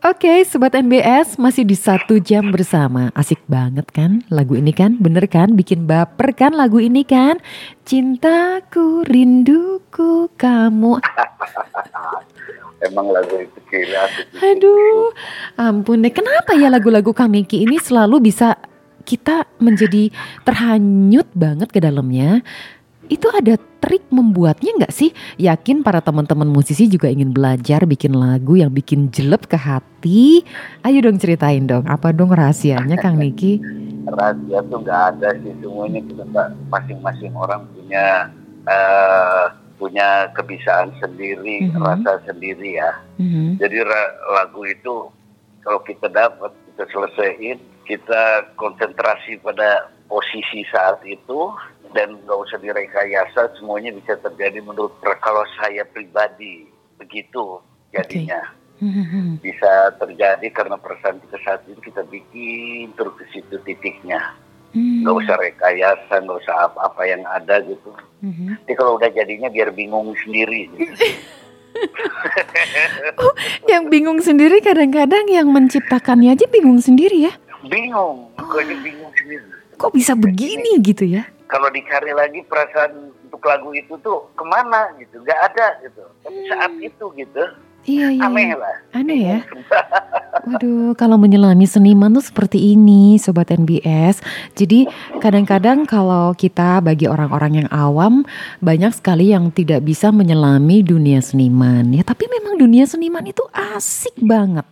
Oke, Sobat NBS masih di satu jam bersama. Asik banget kan lagu ini kan? Bener kan? Bikin baper kan lagu ini kan? Cintaku, rinduku, kamu. Emang lagu itu gila. Aduh, ampun deh. Kenapa ya lagu-lagu Kang Niki ini selalu bisa kita menjadi terhanyut banget ke dalamnya? Itu ada trik membuatnya nggak sih? Yakin para teman-teman musisi juga ingin belajar bikin lagu yang bikin jelek ke hati. Ayo dong ceritain dong, apa dong rahasianya Kang Niki? Rahasia tuh nggak ada sih, semuanya kita masing-masing orang punya uh, punya kebiasaan sendiri, mm -hmm. rasa sendiri ya. Mm -hmm. Jadi lagu itu kalau kita dapat kita selesaiin, kita konsentrasi pada posisi saat itu dan nggak usah direkayasa semuanya bisa terjadi menurut kalau saya pribadi begitu jadinya okay. bisa terjadi karena perasaan kita saat itu kita bikin terus ke situ titiknya hmm. nggak mm. usah rekayasa nggak usah apa-apa yang ada gitu mm-hmm. jadi kalau udah jadinya biar bingung sendiri gitu. oh, yang bingung sendiri kadang-kadang yang menciptakannya aja bingung sendiri ya bingung oh. bingung sendiri kok bisa begini gitu ya kalau dicari lagi perasaan untuk lagu itu tuh ke mana gitu nggak ada gitu tapi hmm. saat itu gitu Iya, iya. Aneh lah. Aneh ya. Waduh, kalau menyelami seniman tuh seperti ini, Sobat NBS. Jadi kadang-kadang kalau kita bagi orang-orang yang awam, banyak sekali yang tidak bisa menyelami dunia seniman. Ya, tapi memang dunia seniman itu asik banget.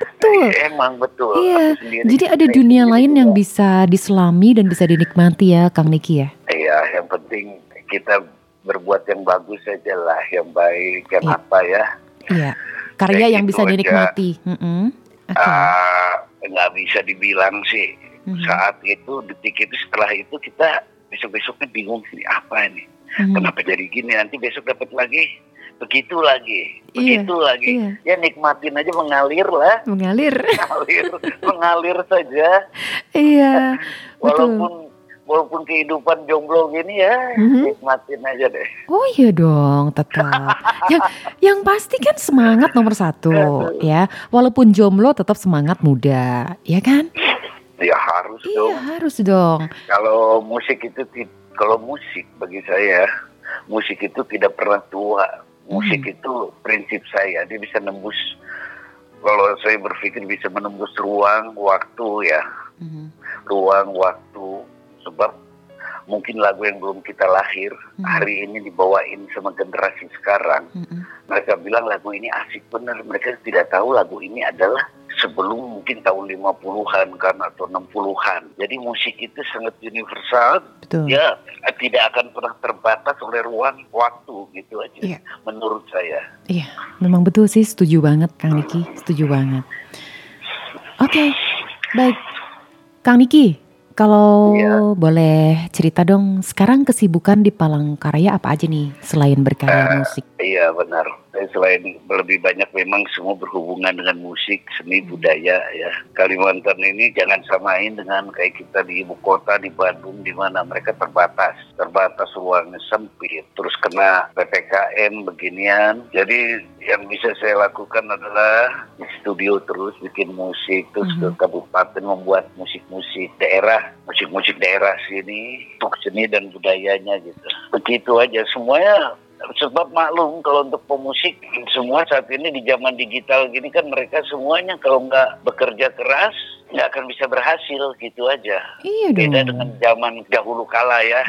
Betul. Emang betul. Iya. Jadi ada dunia lain yang bisa diselami dan bisa dinikmati ya, Kang Niki ya. Iya, yang penting kita berbuat yang bagus saja lah, yang baik, yang iya. apa ya. Iya. Karya yang gitu bisa dinikmati. Mm -hmm. okay. uh, nggak bisa dibilang sih mm -hmm. saat itu detik itu setelah itu kita besok besoknya bingung sih apa ini. Mm -hmm. Kenapa jadi gini? Nanti besok dapat lagi begitu lagi, iya, begitu iya, lagi. Iya. Ya nikmatin aja mengalir lah. Mengalir. Mengalir, mengalir saja. Iya. walaupun betul. walaupun kehidupan jomblo gini ya, mm-hmm. nikmatin aja deh. Oh iya dong, tetap. yang yang pasti kan semangat nomor satu, ya. Walaupun jomblo tetap semangat muda, ya kan? Ya harus iya, dong. Iya harus dong. Kalau musik itu kalau musik bagi saya musik itu tidak pernah tua musik hmm. itu prinsip saya dia bisa nembus kalau saya berpikir bisa menembus ruang waktu ya hmm. ruang waktu sebab mungkin lagu yang belum kita lahir hmm. hari ini dibawain sama generasi sekarang hmm. mereka bilang lagu ini asik benar mereka tidak tahu lagu ini adalah sebelum mungkin tahun 50-an kan atau 60-an. Jadi musik itu sangat universal. Betul. Ya tidak akan pernah terbatas oleh ruang waktu gitu aja iya. menurut saya. Iya, memang betul sih setuju banget Kang Niki, setuju banget. Oke. Okay. Baik. Kang Niki, kalau ya. boleh cerita dong, sekarang kesibukan di Palangkaraya apa aja nih selain berkarya uh, musik? Iya benar. Selain lebih banyak memang semua berhubungan dengan musik, seni, hmm. budaya ya. Kalimantan ini jangan samain dengan kayak kita di ibu kota di Bandung di mana mereka terbatas, terbatas ruangnya sempit, terus kena ppkm beginian. Jadi yang bisa saya lakukan adalah di studio terus bikin musik, terus mm -hmm. ke kabupaten membuat musik-musik daerah, musik-musik daerah sini untuk seni dan budayanya gitu. Begitu aja semuanya sebab maklum kalau untuk pemusik semua saat ini di zaman digital gini kan mereka semuanya kalau nggak bekerja keras nggak akan bisa berhasil gitu aja. Iya dong. Beda dengan zaman dahulu kala ya.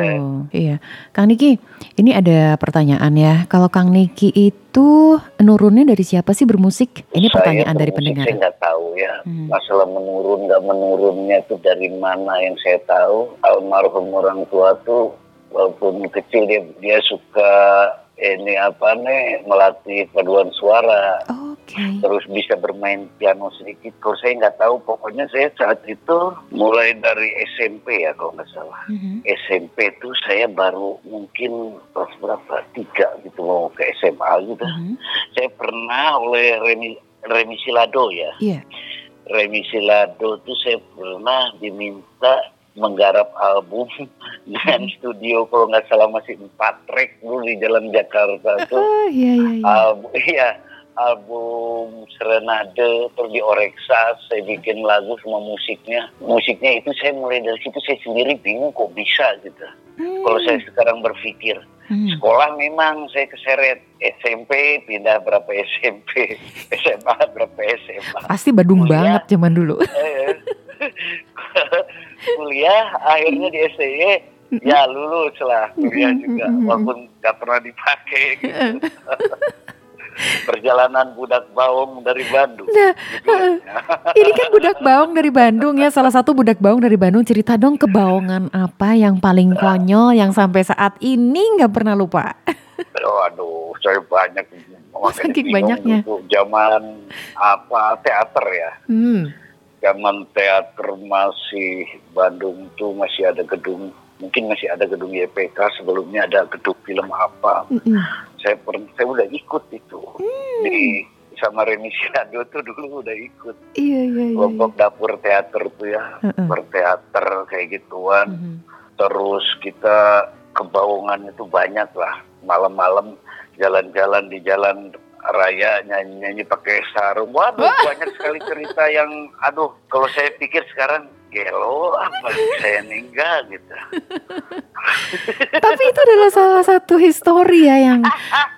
Hmm, iya. Kang Niki, ini ada pertanyaan ya. Kalau Kang Niki itu nurunnya dari siapa sih bermusik? Ini saya pertanyaan dari pendengar. Saya nggak tahu ya. Hmm. Masalah menurun nggak menurunnya itu dari mana yang saya tahu. Almarhum orang tua tuh walaupun kecil dia dia suka ini apa nih melatih paduan suara. Okay. Terus bisa bermain piano sedikit. Kalau saya nggak tahu, pokoknya saya saat itu mulai dari SMP ya kalau nggak salah. Mm-hmm. SMP itu saya baru mungkin kelas berapa tiga gitu mau ke SMA gitu. Mm-hmm. Saya pernah oleh Remi Remi Silado ya. Yeah. Remi Silado itu saya pernah diminta menggarap album dengan studio kalau nggak salah masih empat track dulu di Jalan Jakarta tuh. Oh, iya, iya, iya. Album, iya album Serenade terus di Oreksa saya bikin lagu sama musiknya musiknya itu saya mulai dari situ saya sendiri bingung kok bisa gitu Hmm. kalau saya sekarang berpikir Hmm. sekolah memang saya keseret SMP pindah berapa SMP SMA berapa SMA Pasti Badung Kuliah. banget zaman dulu. Eh, kuliah akhirnya di STY ya lulus lah kuliah juga walaupun nggak pernah dipakai gitu. perjalanan budak bawang dari Bandung Nah, Gitu. Ini kan budak baung dari Bandung ya. Salah satu budak baung dari Bandung cerita dong kebaungan apa yang paling konyol yang sampai saat ini nggak pernah lupa. Oh, aduh saya banyak Saking banyaknya. zaman apa teater ya Hmm. Zaman teater masih Bandung tuh masih ada gedung mungkin masih ada gedung YPK sebelumnya ada gedung film apa Mm-mm. saya pernah saya udah ikut itu di sama Reni Siado tuh dulu udah ikut Iya iya iya. iya. kelompok dapur teater tuh ya Heeh. berteater kayak gituan Mhm. terus kita kebaungan itu banyak lah malam-malam jalan-jalan di jalan raya nyanyi-nyanyi pakai sarung waduh banyak sekali cerita yang aduh kalau saya pikir sekarang gelo apa saya ninggal gitu Tapi itu adalah salah satu histori ya yang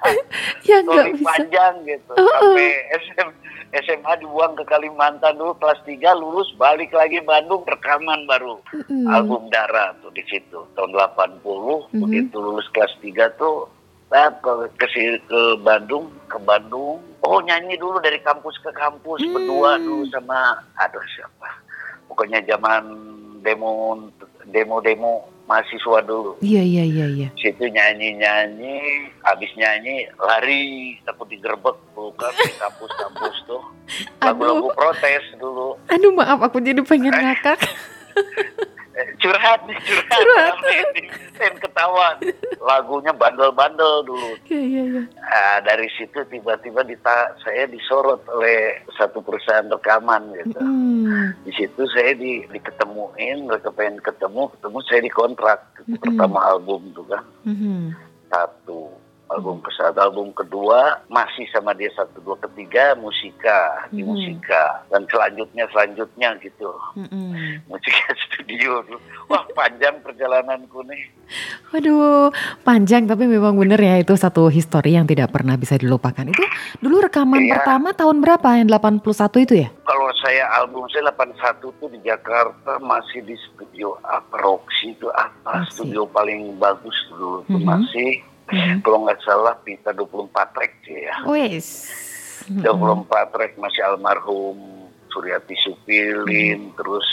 yang nggak bisa. panjang gitu sampai SM, SMA dibuang ke Kalimantan dulu kelas 3 lulus balik lagi Bandung rekaman baru Mm-mm. album Dara tuh di situ tahun 80 Mhm. begitu lulus kelas 3 tuh nah, ke, ke Bandung ke Bandung oh nyanyi dulu dari kampus ke kampus Hmm. berdua dulu sama aduh siapa pokoknya zaman demo demo demo mahasiswa dulu Iya iya iya iya. situ nyanyi nyanyi habis nyanyi lari takut digerebek bukan di kampus-kampus tuh lagu-lagu protes dulu Aduh maaf aku jadi pengen ngakak. Curhat nih curhat, Curhat. Pengen ketawa lagunya bandel-bandel dulu Iya iya iya. Ah, dari situ tiba-tiba dita saya disorot oleh satu perusahaan rekaman gitu Hmm. di situ saya di diketemuin mereka pengen ketemu ketemu saya dikontrak Mm-mm. pertama album tuh kan Mhm. satu album ke satu album kedua masih sama dia satu dua ketiga musika di Mhm. musika dan selanjutnya selanjutnya gitu Mm-mm. musika studio wah panjang perjalananku nih Waduh, panjang tapi memang bener ya itu satu histori yang tidak pernah bisa dilupakan. Itu dulu rekaman Iya. pertama tahun berapa? Yang 81 itu ya? kalau saya album saya 81 tuh di Jakarta masih di studio apa Roxy itu apa Roxy. studio paling bagus dulu tuh Mhm. masih Mhm. kalau nggak salah Pita 24 track sih ya Wes. 24 track masih almarhum Suryati Supilin terus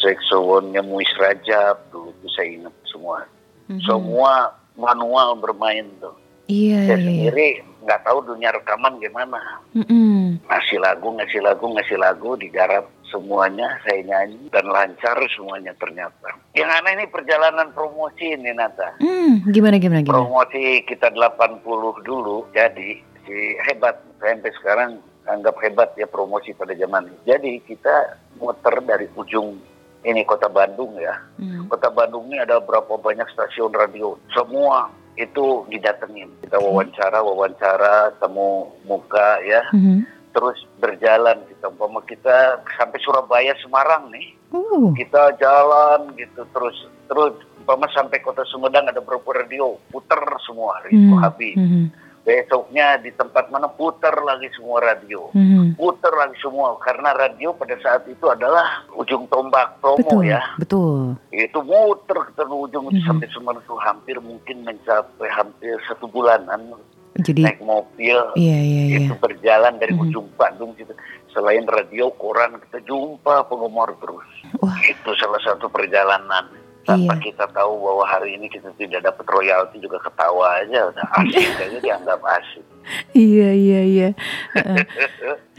saxophone-nya Muis Rajab dulu tuh saya ingat semua Mhm. semua manual bermain tuh Iya, saya iya, iya. sendiri nggak tahu dunia rekaman gimana. Mm-mm. ngasih lagu ngasih lagu ngasih lagu digarap semuanya saya nyanyi dan lancar semuanya ternyata. Yang aneh ini perjalanan promosi ini Nata. Hmm, gimana gimana gimana? promosi kita 80 dulu jadi si hebat. Saya sampai sekarang anggap hebat ya promosi pada zaman ini. Jadi kita muter dari ujung ini kota Bandung ya. Hmm. kota Bandung ini ada berapa banyak stasiun radio? Semua itu didatengin. Kita wawancara wawancara temu muka ya. Mhm. terus berjalan kita umpama kita sampai Surabaya Semarang nih. Uh, kita jalan gitu terus terus. Umpama sampai kota Sumedang ada beberapa radio. Puter semua itu hmm, habis mhm, besoknya di tempat mana puter lagi semua radio mhm. puter lagi semua karena radio pada saat itu adalah ujung tombak promo Betul, ya betul. itu muter ke ujung Mhm. sampai Semarang itu hampir mungkin mencapai hampir satu bulanan Jadi, naik mobil iya iya iya. itu berjalan dari Mhm. ujung Bandung gitu. Selain radio, koran kita jumpa penggemar terus. Wah. Itu salah satu perjalanan. Tanpa Iya. kita tahu bahwa hari ini kita tidak dapat royalti juga ketawa aja udah asik aja dianggap asik. Iya iya iya. Heeh.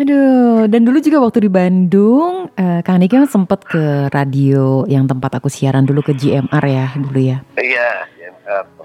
Aduh, dan dulu juga waktu di Bandung, eh, Kang Niki kan sempat ke radio yang tempat aku siaran dulu ke GMR ya dulu ya. Iya, ya, apa.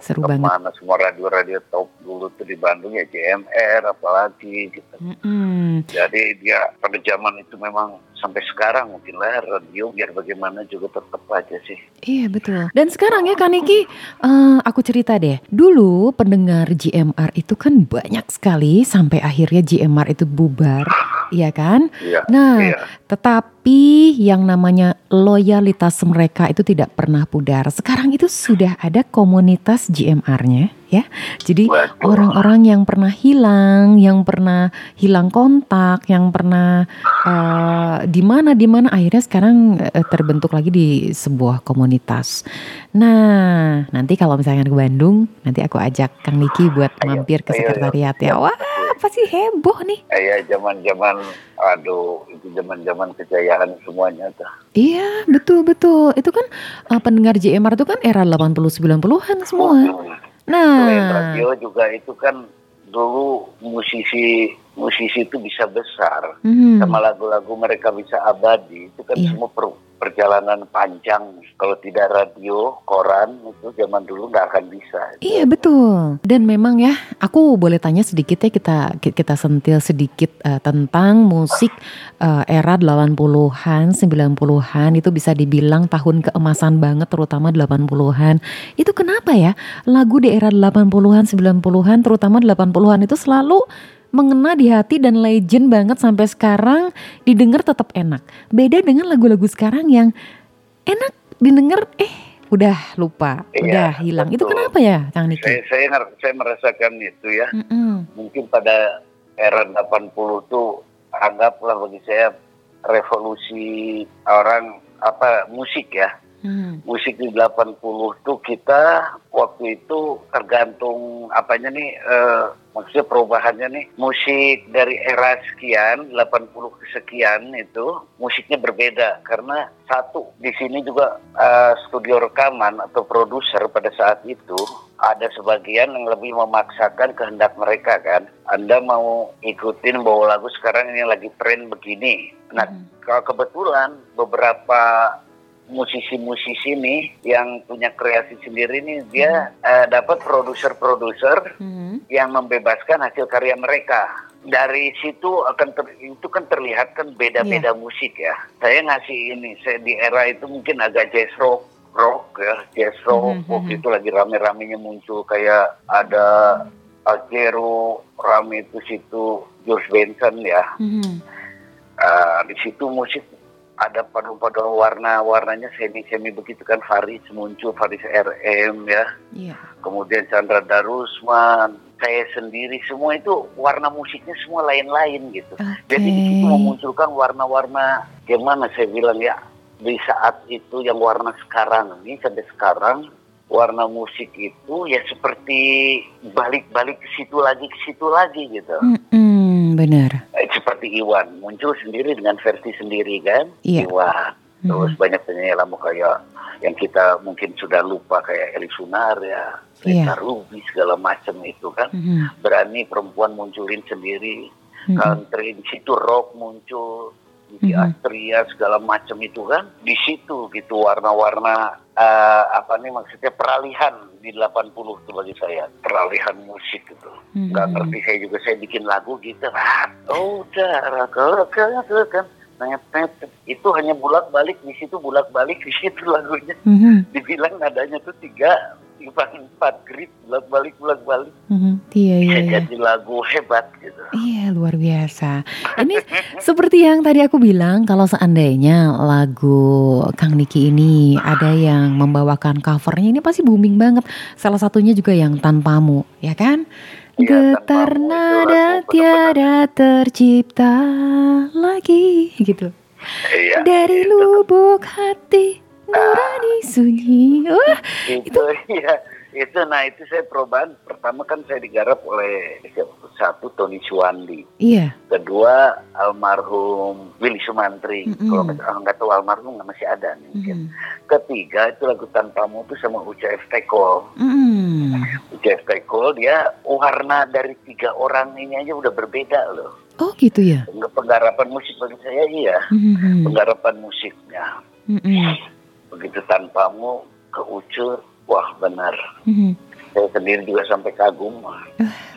Seru banget. Ke mana semua radio-radio top dulu tuh di Bandung ya JMR apalagi gitu. Mm-mm. Jadi dia pada zaman itu memang sampai sekarang mungkin lah radio biar bagaimana juga tetap aja sih. Iya betul. Dan sekarang ya Kak Niki, eh, aku cerita deh. Dulu pendengar GMR itu kan banyak sekali sampai akhirnya GMR itu bubar, iya kan? Iya. Nah, iya. tetapi yang namanya loyalitas mereka itu tidak pernah pudar. Sekarang itu sudah ada komunitas GMR-nya ya. Jadi orang-orang yang pernah hilang, yang pernah hilang kontak, yang pernah eh, di mana di mana akhirnya sekarang eh, terbentuk lagi di sebuah komunitas. Nah, nanti kalau misalnya ke Bandung, nanti aku ajak Kang Niki buat mampir ke sekretariat ya. Wah, apa sih heboh nih? Eh, ya zaman-zaman aduh itu zaman-zaman kejayaan semuanya tuh. Iya, betul betul. Itu kan eh, pendengar JMR itu kan era 80 90-an semua. Selain Nah, radio juga itu kan dulu musisi musisi itu bisa besar hmm, sama lagu-lagu mereka bisa abadi itu kan Iya. semua per- perjalanan panjang kalau tidak radio koran itu zaman dulu nggak akan bisa Iya betul. Dan memang ya, aku boleh tanya sedikit ya kita kita sentil sedikit eh, tentang musik eh, era 80-an, 90-an itu bisa dibilang tahun keemasan banget terutama 80-an. Itu kenapa ya? Lagu di era 80-an, 90-an terutama 80-an itu selalu mengena di hati dan legend banget sampai sekarang didengar tetap enak. Beda dengan lagu-lagu sekarang yang enak didengar eh udah lupa, Iya, udah hilang. Itu betul. kenapa ya, Kang Niki? saya saya saya merasakan itu ya Mm-mm. mungkin pada era 80 tuh anggaplah bagi saya revolusi orang apa musik ya Hmm. musik di 80 tuh kita waktu itu tergantung apanya nih eh, maksudnya perubahannya nih musik dari era sekian 80 ke sekian itu musiknya berbeda karena satu di sini juga eh, studio rekaman atau produser pada saat itu ada sebagian yang lebih memaksakan kehendak mereka kan Anda mau ikutin bahwa lagu sekarang ini lagi tren begini nah Hmm. kalau kebetulan beberapa musisi-musisi nih yang punya kreasi sendiri nih dia eh, dapat produser-produser Hmm. yang membebaskan hasil karya mereka. Dari situ akan ter- itu kan terlihat kan beda-beda musik ya. Saya ngasih ini saya di era itu mungkin agak jazz rock rock ya jazz rock Mhm, waktu mhm. itu lagi rame-ramenya muncul kayak ada Algero rame itu situ George Benson ya Hmm. Ah, di situ musik ada paduan-paduan warna-warnanya semi-semi begitu kan. Faris muncul Faris RM ya. Iya. kemudian Chandra Darusman saya sendiri semua itu warna musiknya semua lain-lain gitu. Oke. jadi di situ memunculkan warna-warna gimana saya bilang ya di saat itu yang warna sekarang ini sampai sekarang warna musik itu ya seperti balik-balik ke situ lagi ke situ lagi gitu. Mm-mm, benar. Eh, seperti Iwan muncul sendiri dengan versi sendiri kan Iya. Iwan terus Mhm. banyak penyanyi lama kayak yang kita mungkin sudah lupa kayak Eli Sunar ya Iya. Rita Ruby segala macam itu kan Mhm. berani perempuan munculin sendiri Mhm. country di situ rock muncul di Mhm. Astria segala macam itu kan di situ gitu warna-warna eh, apa nih maksudnya peralihan di 80 tuh bagi saya peralihan musik gitu Mhm. nggak ngerti saya juga saya bikin lagu gitu ah oh udah kan itu hanya bulak balik di situ bulak balik di situ lagunya Mhm. dibilang nadanya tuh tiga empat grid bulak balik bulak balik Mhm. Iya, iya, bisa iya. jadi lagu hebat gitu Iya luar biasa. Ini seperti yang tadi aku bilang kalau seandainya lagu Kang Niki ini ada yang membawakan covernya ini pasti booming banget. Salah satunya juga yang tanpamu, ya kan? Iya, Getar nada tiada tercipta lagi gitu. iya Dari itu. lubuk hati nurani sunyi. Wah, itu iya itu nah itu saya perubahan pertama kan saya digarap oleh satu Tony Suwandi iya. kedua almarhum Willy Sumantri kalau nggak kalau nggak tahu almarhum nggak masih ada nih mungkin Mhm. ketiga itu lagu tanpamu itu sama Uca F. Tekol Mm. Uca F. Tekol dia warna dari tiga orang ini aja udah berbeda loh Oh gitu ya. Peng- penggarapan musik bagi saya iya Mhm. penggarapan musiknya Mhm. Begitu tanpamu ke Ucu wah benar Mhm. saya sendiri juga sampai kagum. Uh,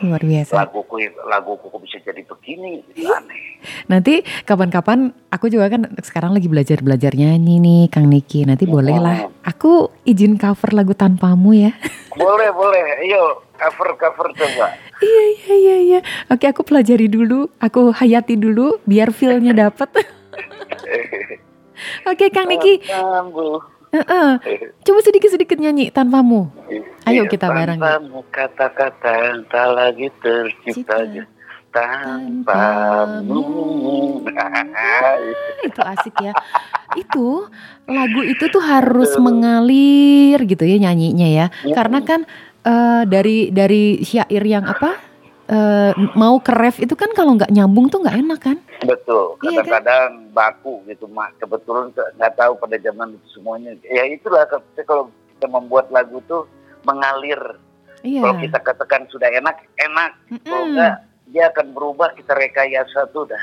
luar biasa. Laguku laguku kok bisa jadi begini, itu aneh. Nanti kapan-kapan aku juga kan sekarang lagi belajar-belajar nyanyi nih Kang Niki. Nanti boleh lah aku izin cover lagu tanpamu ya. Boleh, boleh. Ayo cover cover coba. iya, iya, iya, iya. Oke, aku pelajari dulu, aku hayati dulu biar feel-nya dapet. Oke, Kang Niki. Tanpamu. Uh-uh. Coba sedikit-sedikit nyanyi tanpamu. Ayo kita bareng. Tanpamu kata-kata tak lagi tercipta tanpamu. itu asik ya. Itu lagu itu tuh harus mengalir gitu ya nyanyinya ya. ya. Karena kan uh, dari dari syair yang apa? Uh, mau ke ref itu kan kalau nggak nyambung tuh nggak enak kan? Betul. Kadang-kadang iya kan? baku gitu mak. Kebetulan nggak tahu pada zaman itu semuanya. Ya itulah kalau kita membuat lagu tuh mengalir. Iya. Kalau kita katakan sudah enak, enak. Mm -mm. Kalau enggak, dia akan berubah. Kita rekayasa tuh dah.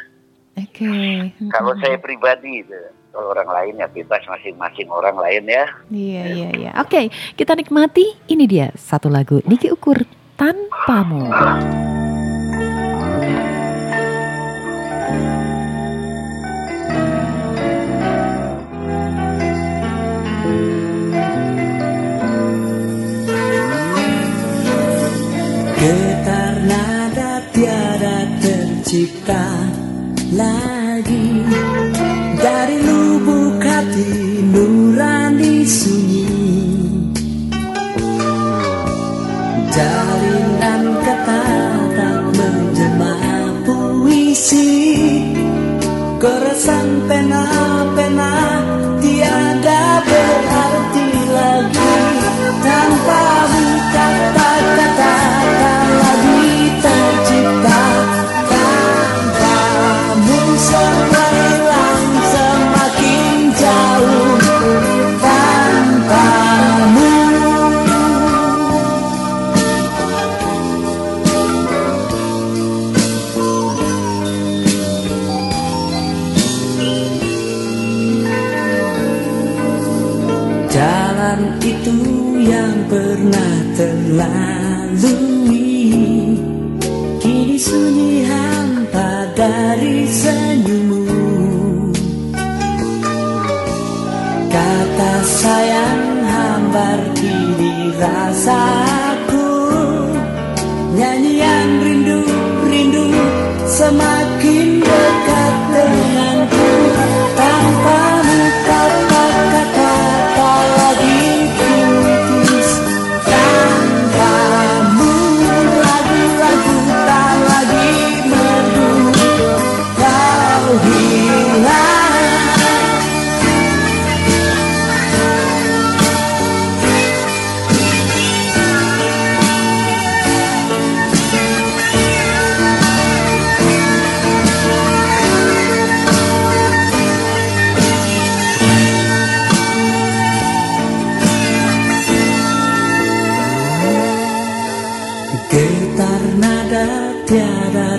Oke. Okay. Kalau saya pribadi. Kalau orang lain ya bebas masing-masing orang lain ya. Iya iya iya. Oke, okay, kita nikmati. Ini dia satu lagu Niki Ukur tanpamu. Tercipta lagi. Dari lubuk hati nurani sunyi. Jalinan kata tak menjelma puisi. Keresan pena-pena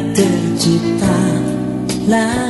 Goresan pena-pena